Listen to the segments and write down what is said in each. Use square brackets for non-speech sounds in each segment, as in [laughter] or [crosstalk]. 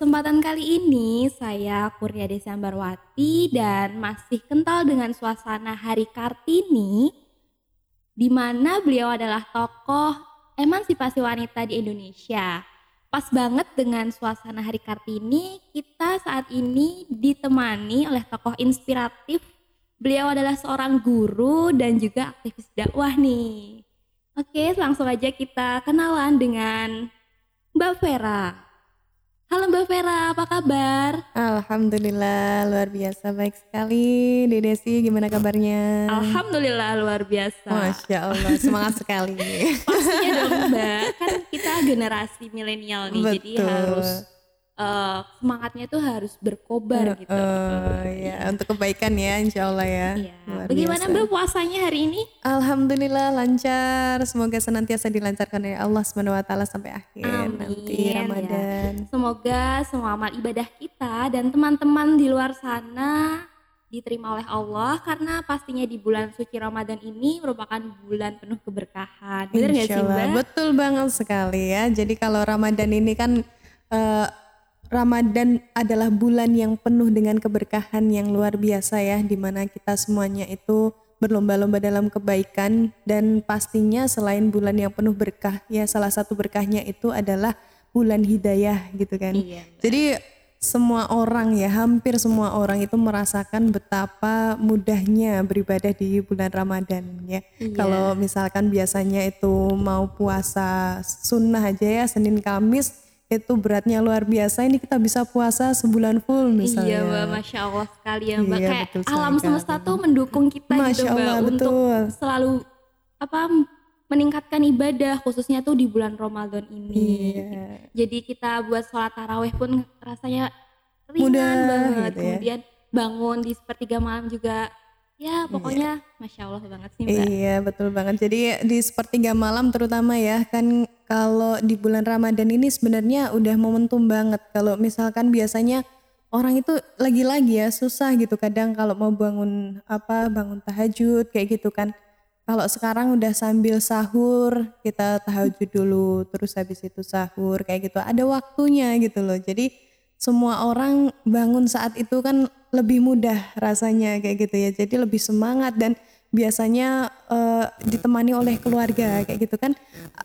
kesempatan kali ini saya Kurnia Desemberwati dan masih kental dengan suasana Hari Kartini di mana beliau adalah tokoh emansipasi wanita di Indonesia. Pas banget dengan suasana Hari Kartini, kita saat ini ditemani oleh tokoh inspiratif Beliau adalah seorang guru dan juga aktivis dakwah nih. Oke, langsung aja kita kenalan dengan Mbak Vera. Halo Mbak Vera, apa kabar? Alhamdulillah, luar biasa baik sekali. Desi, gimana kabarnya? Alhamdulillah luar biasa. Masya Allah, semangat sekali. [laughs] Pastinya dong Mbak, kan kita generasi milenial nih, Betul. jadi harus uh, semangatnya tuh harus berkobar gitu. Oh ya, untuk kebaikan ya, insya Allah ya. Iya. Bagaimana. Mbak puasanya hari ini? Alhamdulillah lancar. Semoga senantiasa dilancarkan oleh Allah Subhanahu Wa Taala sampai akhir Amin, nanti ya. Ramadan. Semoga semua amal ibadah kita dan teman-teman di luar sana diterima oleh Allah karena pastinya di bulan suci Ramadan ini merupakan bulan penuh keberkahan. Sih Insya Allah. Mbak? Betul banget sekali ya. Jadi kalau Ramadan ini kan eh, Ramadan adalah bulan yang penuh dengan keberkahan yang luar biasa ya, di mana kita semuanya itu berlomba-lomba dalam kebaikan dan pastinya selain bulan yang penuh berkah ya salah satu berkahnya itu adalah bulan hidayah gitu kan. Iya. Jadi semua orang ya, hampir semua orang itu merasakan betapa mudahnya beribadah di bulan Ramadan ya. Iya. Kalau misalkan biasanya itu mau puasa sunnah aja ya Senin Kamis itu beratnya luar biasa. Ini kita bisa puasa sebulan full misalnya. Iya Mbak, Masya Allah sekali ya Mbak. Iya, Kayak betul alam sekali. semesta tuh mendukung kita gitu Masya Mbak Allah, untuk betul. selalu apa meningkatkan ibadah khususnya tuh di bulan Ramadan ini. Iya. Jadi kita buat sholat taraweh pun rasanya ringan Mudah banget. gitu ya. Kemudian bangun di sepertiga malam juga ya pokoknya Masya Allah banget sih Mbak. Iya betul banget. Jadi di sepertiga malam terutama ya kan kalau di bulan Ramadan ini sebenarnya udah momentum banget. Kalau misalkan biasanya orang itu lagi-lagi ya susah gitu kadang kalau mau bangun apa bangun tahajud kayak gitu kan. Kalau sekarang udah sambil sahur kita tahajud dulu terus habis itu sahur kayak gitu. Ada waktunya gitu loh. Jadi semua orang bangun saat itu kan lebih mudah rasanya kayak gitu ya. Jadi lebih semangat dan biasanya eh, ditemani oleh keluarga kayak gitu kan.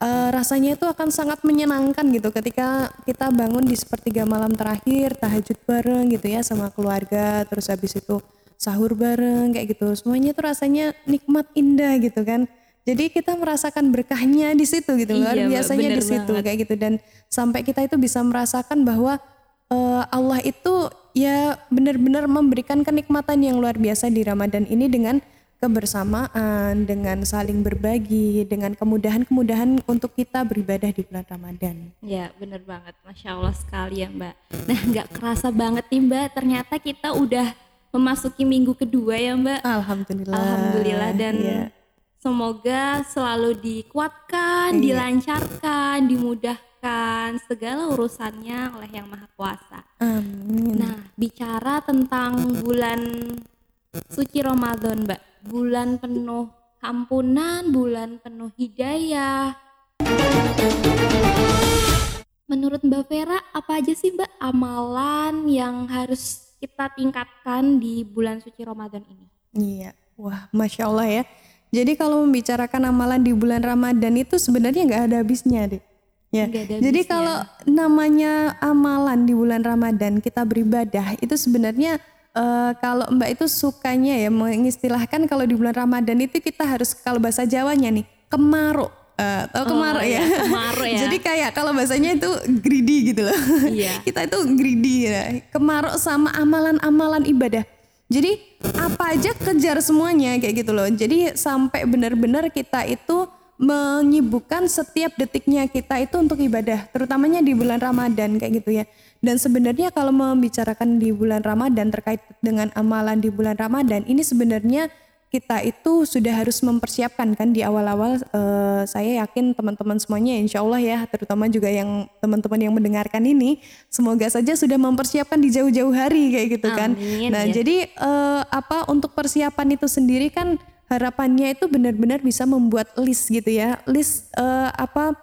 Eh, rasanya itu akan sangat menyenangkan gitu ketika kita bangun di sepertiga malam terakhir tahajud bareng gitu ya sama keluarga terus habis itu sahur bareng kayak gitu. Semuanya itu rasanya nikmat indah gitu kan. Jadi kita merasakan berkahnya di situ gitu Iya, Mbak, biasanya di situ banget. kayak gitu dan sampai kita itu bisa merasakan bahwa eh, Allah itu ya benar-benar memberikan kenikmatan yang luar biasa di Ramadan ini dengan kebersamaan, dengan saling berbagi, dengan kemudahan-kemudahan untuk kita beribadah di bulan Ramadan. Ya bener banget, Masya Allah sekali ya Mbak. Nah nggak kerasa banget nih Mbak, ternyata kita udah memasuki minggu kedua ya Mbak. Alhamdulillah. Alhamdulillah dan Iya. semoga selalu dikuatkan, Iya. dilancarkan, dimudahkan segala urusannya oleh Yang Maha Kuasa. Amin. Nah, bicara tentang bulan suci Ramadan, Mbak. Bulan penuh ampunan, bulan penuh hidayah. Menurut Mbak Vera, apa aja sih Mbak amalan yang harus kita tingkatkan di bulan suci Ramadan ini? Iya, wah, masya Allah ya. Jadi kalau membicarakan amalan di bulan Ramadan itu sebenarnya nggak ada habisnya deh. Ya. Jadi habisnya. kalau namanya amalan di bulan Ramadan kita beribadah itu sebenarnya eh, kalau Mbak itu sukanya ya mengistilahkan kalau di bulan Ramadan itu kita harus kalau bahasa Jawanya nih kemaruk. Eh, tahu kemaruk iya, ya? kemaruk ya. Jadi kayak kalau bahasanya itu greedy gitu loh. Iya. [laughs] kita itu greedy ya. Kemaruk sama amalan-amalan ibadah. Jadi apa aja kejar semuanya kayak gitu loh. Jadi sampai benar-benar kita itu menyibukkan setiap detiknya kita itu untuk ibadah, terutamanya di bulan Ramadan kayak gitu ya. Dan sebenarnya kalau membicarakan di bulan Ramadan terkait dengan amalan di bulan Ramadan, ini sebenarnya kita itu sudah harus mempersiapkan kan di awal-awal eh, saya yakin teman-teman semuanya insya Allah ya terutama juga yang teman-teman yang mendengarkan ini semoga saja sudah mempersiapkan di jauh-jauh hari kayak gitu kan Amin, nah ya. jadi eh, apa untuk persiapan itu sendiri kan harapannya itu benar-benar bisa membuat list gitu ya list uh, apa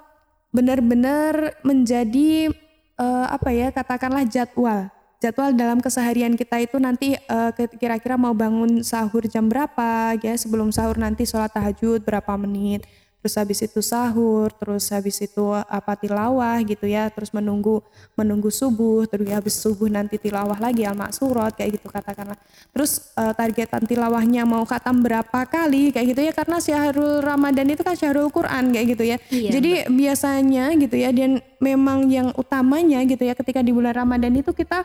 benar-benar menjadi uh, apa ya katakanlah jadwal. Jadwal dalam keseharian kita itu nanti uh, kira-kira mau bangun sahur jam berapa ya sebelum sahur nanti sholat tahajud berapa menit terus habis itu sahur, terus habis itu apa tilawah gitu ya, terus menunggu menunggu subuh, terus habis subuh nanti tilawah lagi al maksurat kayak gitu katakanlah. Terus uh, targetan tilawahnya mau khatam berapa kali kayak gitu ya karena syahrul Ramadan itu kan syahrul Quran kayak gitu ya. Iya, Jadi betul. biasanya gitu ya dan memang yang utamanya gitu ya ketika di bulan Ramadan itu kita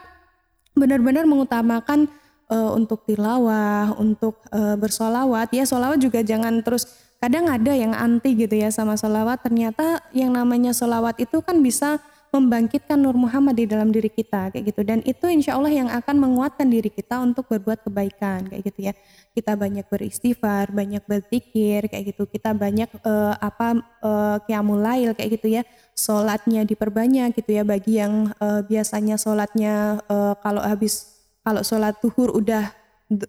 benar-benar mengutamakan uh, untuk tilawah, untuk uh, bersolawat ya solawat juga jangan terus kadang ada yang anti gitu ya sama solawat ternyata yang namanya solawat itu kan bisa membangkitkan Nur Muhammad di dalam diri kita kayak gitu. Dan itu insya Allah yang akan menguatkan diri kita untuk berbuat kebaikan kayak gitu ya. Kita banyak beristighfar banyak berzikir kayak gitu. Kita banyak uh, apa uh, kiamulail kayak gitu ya. Sholatnya diperbanyak gitu ya. Bagi yang uh, biasanya sholatnya uh, kalau habis kalau sholat tuhur udah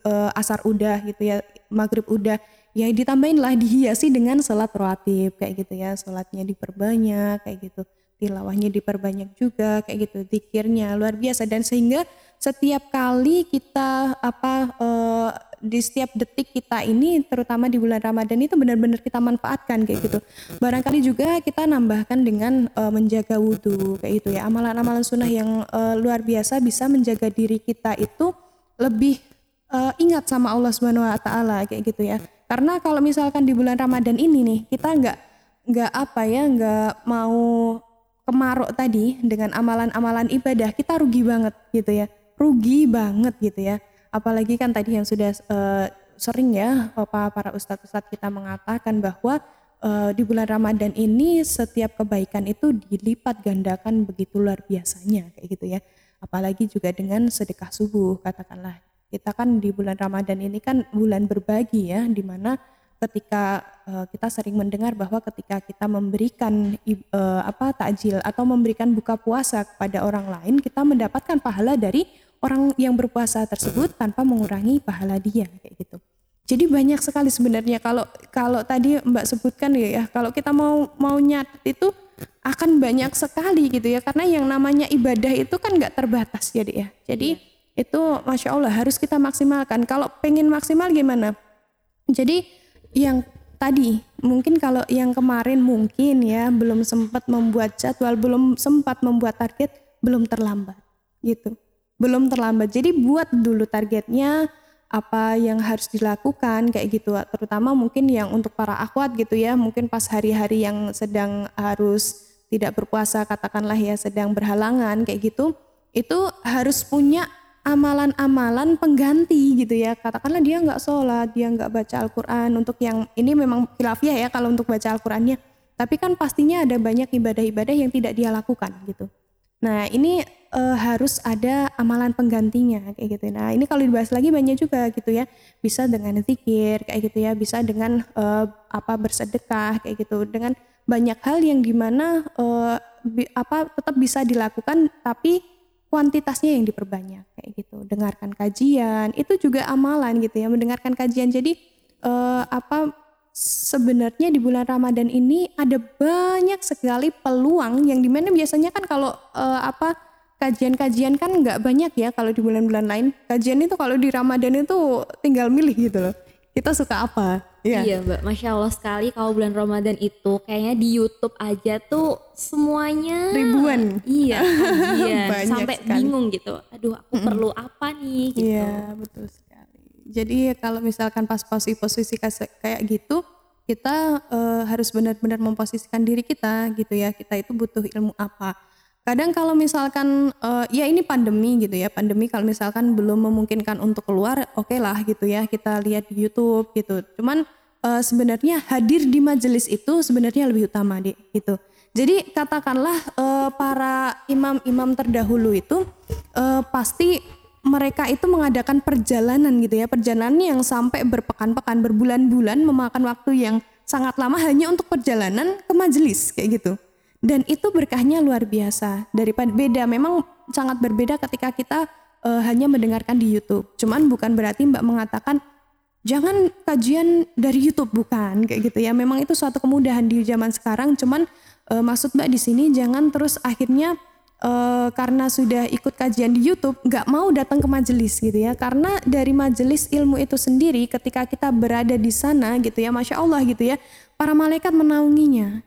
uh, asar udah gitu ya maghrib udah ya ditambahin lah dihiasi dengan sholat rawatib kayak gitu ya sholatnya diperbanyak kayak gitu tilawahnya diperbanyak juga kayak gitu zikirnya luar biasa dan sehingga setiap kali kita apa uh, di setiap detik kita ini terutama di bulan Ramadan itu benar-benar kita manfaatkan kayak gitu. Barangkali juga kita nambahkan dengan uh, menjaga wudhu kayak gitu ya. Amalan-amalan sunnah yang uh, luar biasa bisa menjaga diri kita itu lebih uh, ingat sama Allah Subhanahu wa taala kayak gitu ya. Karena kalau misalkan di bulan Ramadan ini nih kita nggak nggak apa ya nggak mau kemaruk tadi dengan amalan-amalan ibadah kita rugi banget gitu ya. Rugi banget gitu ya. Apalagi kan tadi yang sudah uh, sering ya apa para ustadz-ustadz kita mengatakan bahwa uh, di bulan Ramadan ini setiap kebaikan itu dilipat gandakan begitu luar biasanya kayak gitu ya. Apalagi juga dengan sedekah subuh katakanlah kita kan di bulan Ramadan ini kan bulan berbagi ya, di mana ketika uh, kita sering mendengar bahwa ketika kita memberikan uh, apa takjil atau memberikan buka puasa kepada orang lain, kita mendapatkan pahala dari orang yang berpuasa tersebut tanpa mengurangi pahala dia kayak gitu. Jadi banyak sekali sebenarnya kalau kalau tadi Mbak sebutkan ya, ya kalau kita mau mau nyatet itu akan banyak sekali gitu ya karena yang namanya ibadah itu kan nggak terbatas jadi ya. Jadi iya itu masya Allah harus kita maksimalkan. Kalau pengen maksimal gimana? Jadi yang tadi mungkin kalau yang kemarin mungkin ya belum sempat membuat jadwal, belum sempat membuat target, belum terlambat gitu. Belum terlambat. Jadi buat dulu targetnya apa yang harus dilakukan kayak gitu terutama mungkin yang untuk para akhwat gitu ya mungkin pas hari-hari yang sedang harus tidak berpuasa katakanlah ya sedang berhalangan kayak gitu itu harus punya amalan-amalan pengganti gitu ya. Katakanlah dia nggak sholat dia nggak baca Al-Quran. Untuk yang ini memang khilafiah ya kalau untuk baca Al-Qurannya. Tapi kan pastinya ada banyak ibadah-ibadah yang tidak dia lakukan gitu. Nah ini e, harus ada amalan penggantinya kayak gitu. Nah ini kalau dibahas lagi banyak juga gitu ya. Bisa dengan zikir kayak gitu ya. Bisa dengan e, apa bersedekah kayak gitu. Dengan banyak hal yang di mana e, apa tetap bisa dilakukan tapi kuantitasnya yang diperbanyak kayak gitu. Dengarkan kajian, itu juga amalan gitu ya, mendengarkan kajian. Jadi uh, apa sebenarnya di bulan Ramadan ini ada banyak sekali peluang yang di mana biasanya kan kalau uh, apa kajian-kajian kan nggak banyak ya kalau di bulan-bulan lain. Kajian itu kalau di Ramadan itu tinggal milih gitu loh. Kita suka apa? Iya. iya mbak, masya Allah sekali kalau bulan Ramadan itu kayaknya di YouTube aja tuh semuanya ribuan. Iya, [laughs] sampai sekali. bingung gitu. Aduh, aku mm -mm. perlu apa nih? Gitu. Iya betul sekali. Jadi kalau misalkan pas posisi-posisi kayak gitu, kita uh, harus benar-benar memposisikan diri kita gitu ya. Kita itu butuh ilmu apa? Kadang kalau misalkan uh, ya ini pandemi gitu ya, pandemi kalau misalkan belum memungkinkan untuk keluar, oke okay lah gitu ya, kita lihat di YouTube gitu. Cuman uh, sebenarnya hadir di majelis itu sebenarnya lebih utama deh gitu. Jadi katakanlah uh, para imam-imam terdahulu itu uh, pasti mereka itu mengadakan perjalanan gitu ya, perjalanan yang sampai berpekan-pekan, berbulan-bulan memakan waktu yang sangat lama hanya untuk perjalanan ke majelis kayak gitu dan itu berkahnya luar biasa daripada beda memang sangat berbeda ketika kita uh, hanya mendengarkan di YouTube cuman bukan berarti Mbak mengatakan jangan kajian dari YouTube bukan kayak gitu ya. Memang itu suatu kemudahan di zaman sekarang. Cuman uh, maksud Mbak di sini jangan terus akhirnya uh, karena sudah ikut kajian di YouTube nggak mau datang ke majelis gitu ya. Karena dari majelis ilmu itu sendiri ketika kita berada di sana gitu ya, masya Allah gitu ya, para malaikat menaunginya.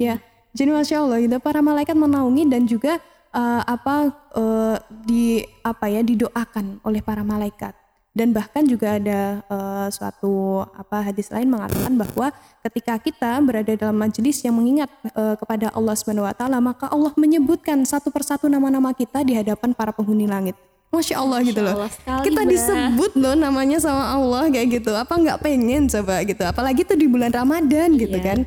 Ya, jadi masya Allah gitu para malaikat menaungi dan juga uh, apa uh, di apa ya didoakan oleh para malaikat dan bahkan juga ada uh, suatu apa hadis lain mengatakan bahwa ketika kita berada dalam majelis yang mengingat uh, kepada Allah Subhanahu wa taala maka Allah menyebutkan satu persatu nama-nama kita di hadapan para penghuni langit. Masya Allah Masya gitu loh. Sekali, kita disebut loh namanya sama Allah kayak gitu. Apa nggak pengen coba gitu. Apalagi tuh di bulan Ramadan gitu iya. kan.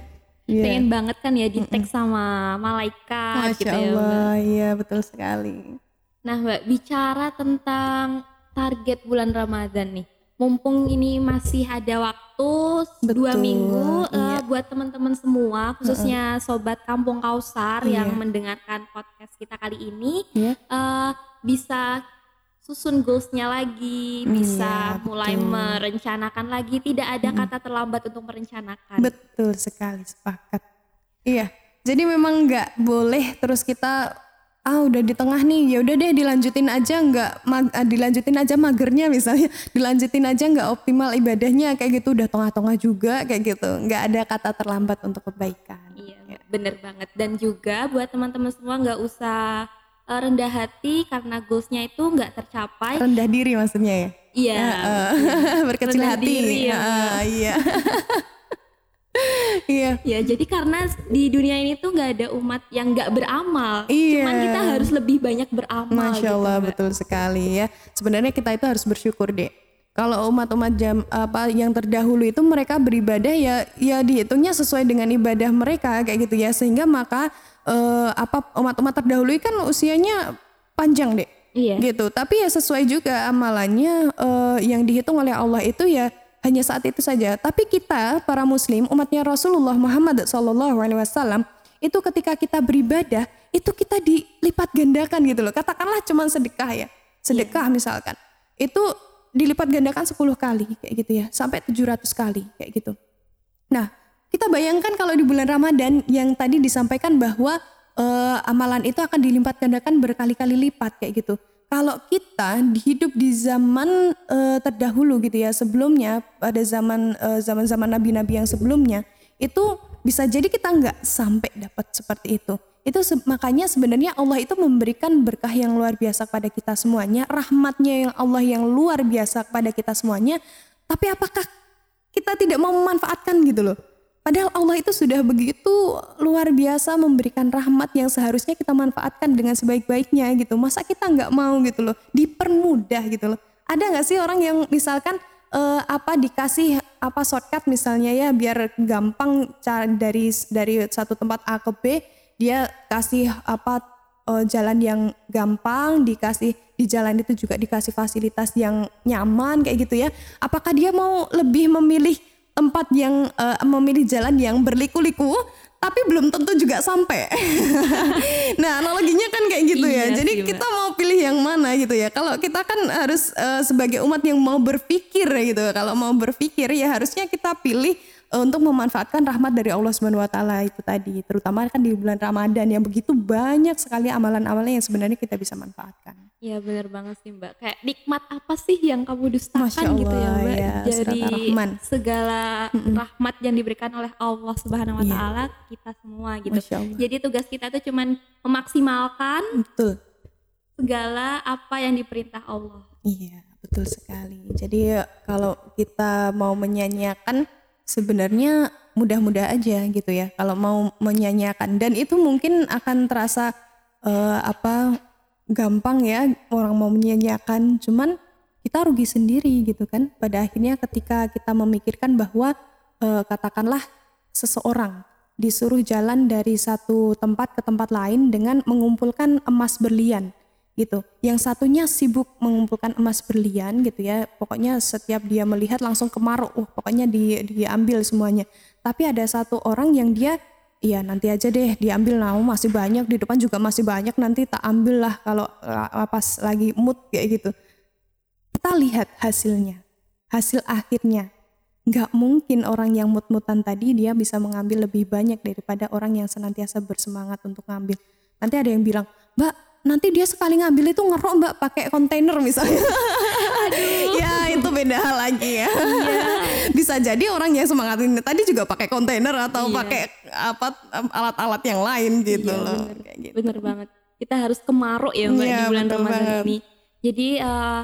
Yeah. Pengen banget kan ya di tag sama malaikat Masya gitu ya. Allah, iya betul sekali. Nah Mbak, bicara tentang target bulan Ramadan nih. Mumpung ini masih ada waktu Betul, dua minggu iya. uh, buat teman-teman semua, khususnya uh -uh. sobat Kampung Kausar iya. yang mendengarkan podcast kita kali ini, iya. uh, bisa susun goalsnya lagi, bisa iya, mulai merencanakan lagi. Tidak ada hmm. kata terlambat untuk merencanakan. Betul sekali, sepakat. Iya, jadi memang nggak boleh terus kita ah udah di tengah nih ya udah deh dilanjutin aja nggak uh, dilanjutin aja magernya misalnya [laughs] dilanjutin aja nggak optimal ibadahnya kayak gitu udah tengah-tengah juga kayak gitu nggak ada kata terlambat untuk kebaikan iya ya. bener banget dan juga buat teman-teman semua nggak usah uh, rendah hati karena goalsnya itu nggak tercapai rendah diri maksudnya ya iya uh, uh, [laughs] berkecil rendah hati diri, ya, uh, [laughs] iya iya. Ya, jadi karena di dunia ini tuh nggak ada umat yang nggak beramal. Iya. Cuman kita harus lebih banyak beramal. Masya gitu, Allah, gitu, betul sekali ya. Sebenarnya kita itu harus bersyukur deh. Kalau umat-umat jam apa yang terdahulu itu mereka beribadah ya ya dihitungnya sesuai dengan ibadah mereka kayak gitu ya sehingga maka uh, apa umat-umat terdahulu kan usianya panjang deh. Iya. Gitu. Tapi ya sesuai juga amalannya uh, yang dihitung oleh Allah itu ya hanya saat itu saja. Tapi kita para muslim umatnya Rasulullah Muhammad SAW itu ketika kita beribadah itu kita dilipat gandakan gitu loh. Katakanlah cuma sedekah ya. Sedekah yeah. misalkan. Itu dilipat gandakan 10 kali kayak gitu ya. Sampai 700 kali kayak gitu. Nah, kita bayangkan kalau di bulan Ramadan yang tadi disampaikan bahwa uh, amalan itu akan dilipat gandakan berkali-kali lipat kayak gitu. Kalau kita hidup di zaman uh, terdahulu gitu ya sebelumnya pada zaman uh, zaman-zaman nabi-nabi yang sebelumnya itu bisa jadi kita nggak sampai dapat seperti itu. Itu se makanya sebenarnya Allah itu memberikan berkah yang luar biasa kepada kita semuanya rahmatnya yang Allah yang luar biasa kepada kita semuanya. Tapi apakah kita tidak mau memanfaatkan gitu loh Padahal Allah itu sudah begitu luar biasa memberikan rahmat yang seharusnya kita manfaatkan dengan sebaik-baiknya gitu. Masa kita nggak mau gitu loh, dipermudah gitu loh. Ada nggak sih orang yang misalkan uh, apa dikasih apa shortcut misalnya ya biar gampang cara dari dari satu tempat A ke B dia kasih apa uh, jalan yang gampang dikasih di jalan itu juga dikasih fasilitas yang nyaman kayak gitu ya. Apakah dia mau lebih memilih tempat yang uh, memilih jalan yang berliku-liku tapi belum tentu juga sampai. [laughs] nah, analoginya kan kayak gitu ya. iya ya. Jadi sih, kita mau pilih yang mana gitu ya. Kalau kita kan harus uh, sebagai umat yang mau berpikir ya gitu. Kalau mau berpikir ya harusnya kita pilih untuk memanfaatkan rahmat dari Allah Subhanahu wa taala itu tadi. Terutama kan di bulan Ramadan yang begitu banyak sekali amalan-amalan yang sebenarnya kita bisa manfaatkan. Iya benar banget sih Mbak. Kayak nikmat apa sih yang kamu dustakan Allah, gitu ya Mbak? Ya, Dari segala mm-hmm. rahmat yang diberikan oleh Allah Subhanahu Wa iya. Taala yeah. kita semua gitu. Jadi tugas kita tuh cuman memaksimalkan betul. segala apa yang diperintah Allah. Iya betul sekali. Jadi kalau kita mau menyanyiakan sebenarnya mudah-mudah aja gitu ya. Kalau mau menyanyiakan dan itu mungkin akan terasa uh, apa gampang ya orang mau menyanyiakan cuman kita rugi sendiri gitu kan pada akhirnya ketika kita memikirkan bahwa e, katakanlah seseorang disuruh jalan dari satu tempat ke tempat lain dengan mengumpulkan emas berlian gitu. Yang satunya sibuk mengumpulkan emas berlian gitu ya. Pokoknya setiap dia melihat langsung kemaruk uh, pokoknya di, diambil semuanya. Tapi ada satu orang yang dia iya nanti aja deh diambil. Nah masih banyak di depan juga masih banyak. Nanti tak ambil lah kalau uh, pas lagi mood kayak gitu. Kita lihat hasilnya. Hasil akhirnya. Nggak mungkin orang yang mut-mutan tadi dia bisa mengambil lebih banyak daripada orang yang senantiasa bersemangat untuk ngambil. Nanti ada yang bilang, Mbak, nanti dia sekali ngambil itu ngerok Mbak pakai kontainer misalnya. [laughs] ya itu beda hal lagi ya. [laughs] bisa jadi orang yang semangat ini tadi juga pakai kontainer atau Iya. pakai apa alat-alat yang lain gitu Iya, loh. bener. Kayak gitu. Bener banget. Kita harus kemaruk ya Mbak Iya, di bulan Ramadan banget. ini. Jadi eh,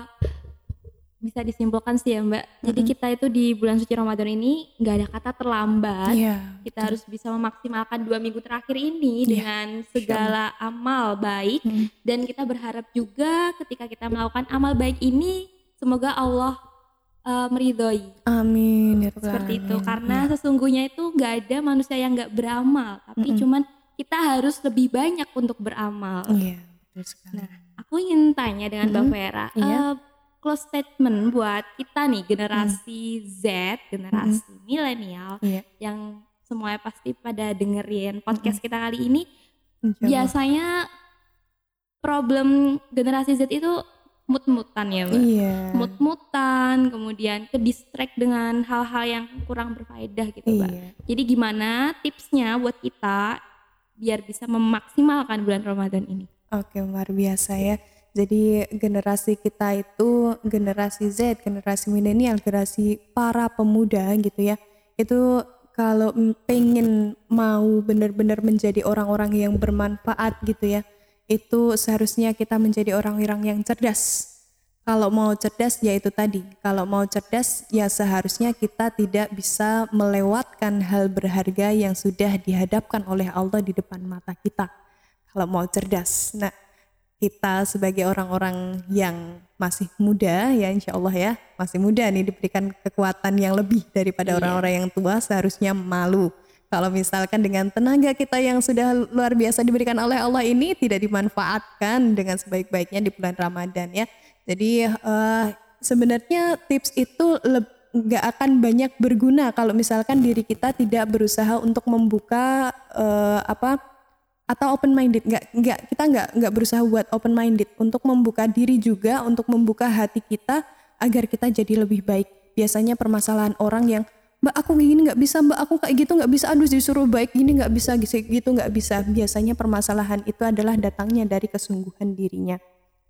bisa disimpulkan sih ya Mbak. Jadi Mm-mm. kita itu di bulan suci Ramadan ini nggak ada kata terlambat. Iya. Kita harus bisa memaksimalkan dua minggu terakhir ini Iya, dengan segala amal baik Mm. dan kita berharap juga ketika kita melakukan amal baik ini semoga Allah eh, meridhoi Amin. ya seperti itu alamin. karena sesungguhnya itu nggak ada manusia yang nggak beramal tapi Mm-mm. cuman kita harus lebih banyak untuk beramal. Iya, betul sekali. Nah, aku ingin tanya dengan Mbak Mm-mm. Vera, Iya. eh, close statement buat kita nih generasi Z, generasi milenial Iya. yang semuanya pasti pada dengerin podcast kita kali ini. Insya. Biasanya problem generasi Z itu mut-mutan ya, Mbak. Iya. Mut-mutan, kemudian ke distract dengan hal-hal yang kurang berfaedah gitu, Mbak. Iya. Jadi gimana tipsnya buat kita biar bisa memaksimalkan bulan Ramadan ini? Oke, luar biasa ya. Jadi generasi kita itu generasi Z, generasi milenial, generasi para pemuda gitu ya. Itu kalau pengen mau benar-benar menjadi orang-orang yang bermanfaat gitu ya. Itu seharusnya kita menjadi orang-orang yang cerdas. Kalau mau cerdas ya itu tadi. Kalau mau cerdas ya seharusnya kita tidak bisa melewatkan hal berharga yang sudah dihadapkan oleh Allah di depan mata kita. Kalau mau cerdas. Nah, kita sebagai orang-orang yang masih muda ya insya Allah ya masih muda nih diberikan kekuatan yang lebih daripada Iya. orang-orang yang tua seharusnya malu kalau misalkan dengan tenaga kita yang sudah luar biasa diberikan oleh Allah ini tidak dimanfaatkan dengan sebaik-baiknya di bulan Ramadan ya jadi eh, sebenarnya tips itu nggak akan banyak berguna kalau misalkan diri kita tidak berusaha untuk membuka eh, apa atau open minded nggak nggak kita nggak nggak berusaha buat open minded untuk membuka diri juga untuk membuka hati kita agar kita jadi lebih baik. Biasanya permasalahan orang yang mbak aku gini nggak bisa mbak aku kayak gitu nggak bisa aduh disuruh baik gini nggak bisa gitu nggak bisa. Biasanya permasalahan itu adalah datangnya dari kesungguhan dirinya.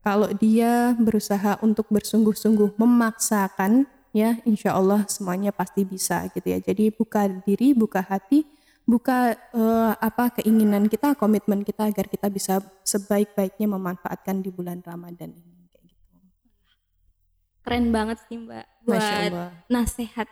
Kalau dia berusaha untuk bersungguh-sungguh memaksakan ya insya Allah semuanya pasti bisa gitu ya. Jadi buka diri buka hati buka eh, apa keinginan kita komitmen kita agar kita bisa sebaik-baiknya memanfaatkan di bulan Ramadan ini kayak gitu Keren banget sih Mbak buat nasihat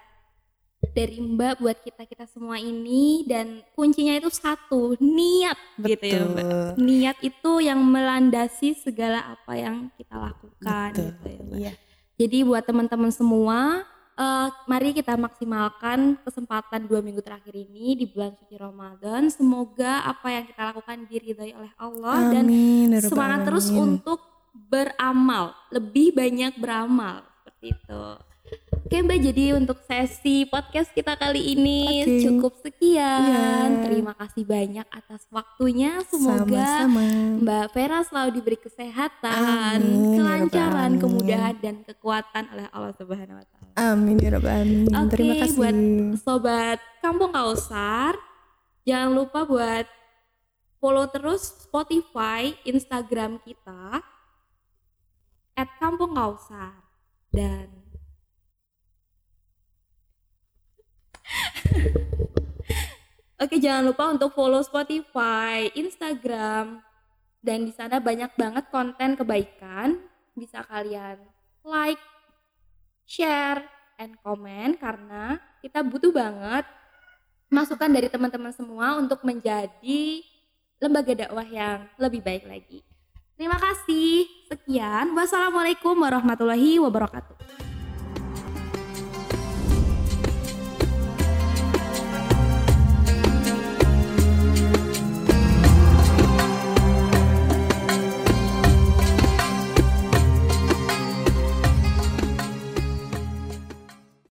dari Mbak buat kita-kita semua ini dan kuncinya itu satu, niat gitu ya Mbak. Betul. Niat itu yang melandasi segala apa yang kita lakukan Betul. gitu ya Mbak. Iya. Jadi buat teman-teman semua, eh, mari kita maksimalkan kesempatan dua minggu terakhir ini di bulan suci Ramadan. Semoga apa yang kita lakukan diridhoi oleh Allah dan Amin, ya Rabbal semangat terus Alamin. untuk beramal, lebih banyak beramal seperti itu. Oke Mbak, jadi untuk sesi podcast kita kali ini Oke. cukup sekian. Iya. Terima kasih banyak atas waktunya. Semoga sama-sama Mbak Vera selalu diberi kesehatan, Amin, ya kelancaran, Rabbal kemudahan dan kekuatan oleh Allah Subhanahu wa taala. Amin ya Rabbal Alamin. Oke, Terima kasih. buat sobat Kampung Kausar, jangan lupa buat follow terus Spotify, Instagram kita at Kampung Kausar dan [laughs] Oke, jangan lupa untuk follow Spotify, Instagram, dan di sana banyak banget konten kebaikan. Bisa kalian like, share, and comment karena kita butuh banget masukan dari teman-teman semua untuk menjadi lembaga dakwah yang lebih baik lagi. Terima kasih. Sekian. Wassalamualaikum warahmatullahi wabarakatuh.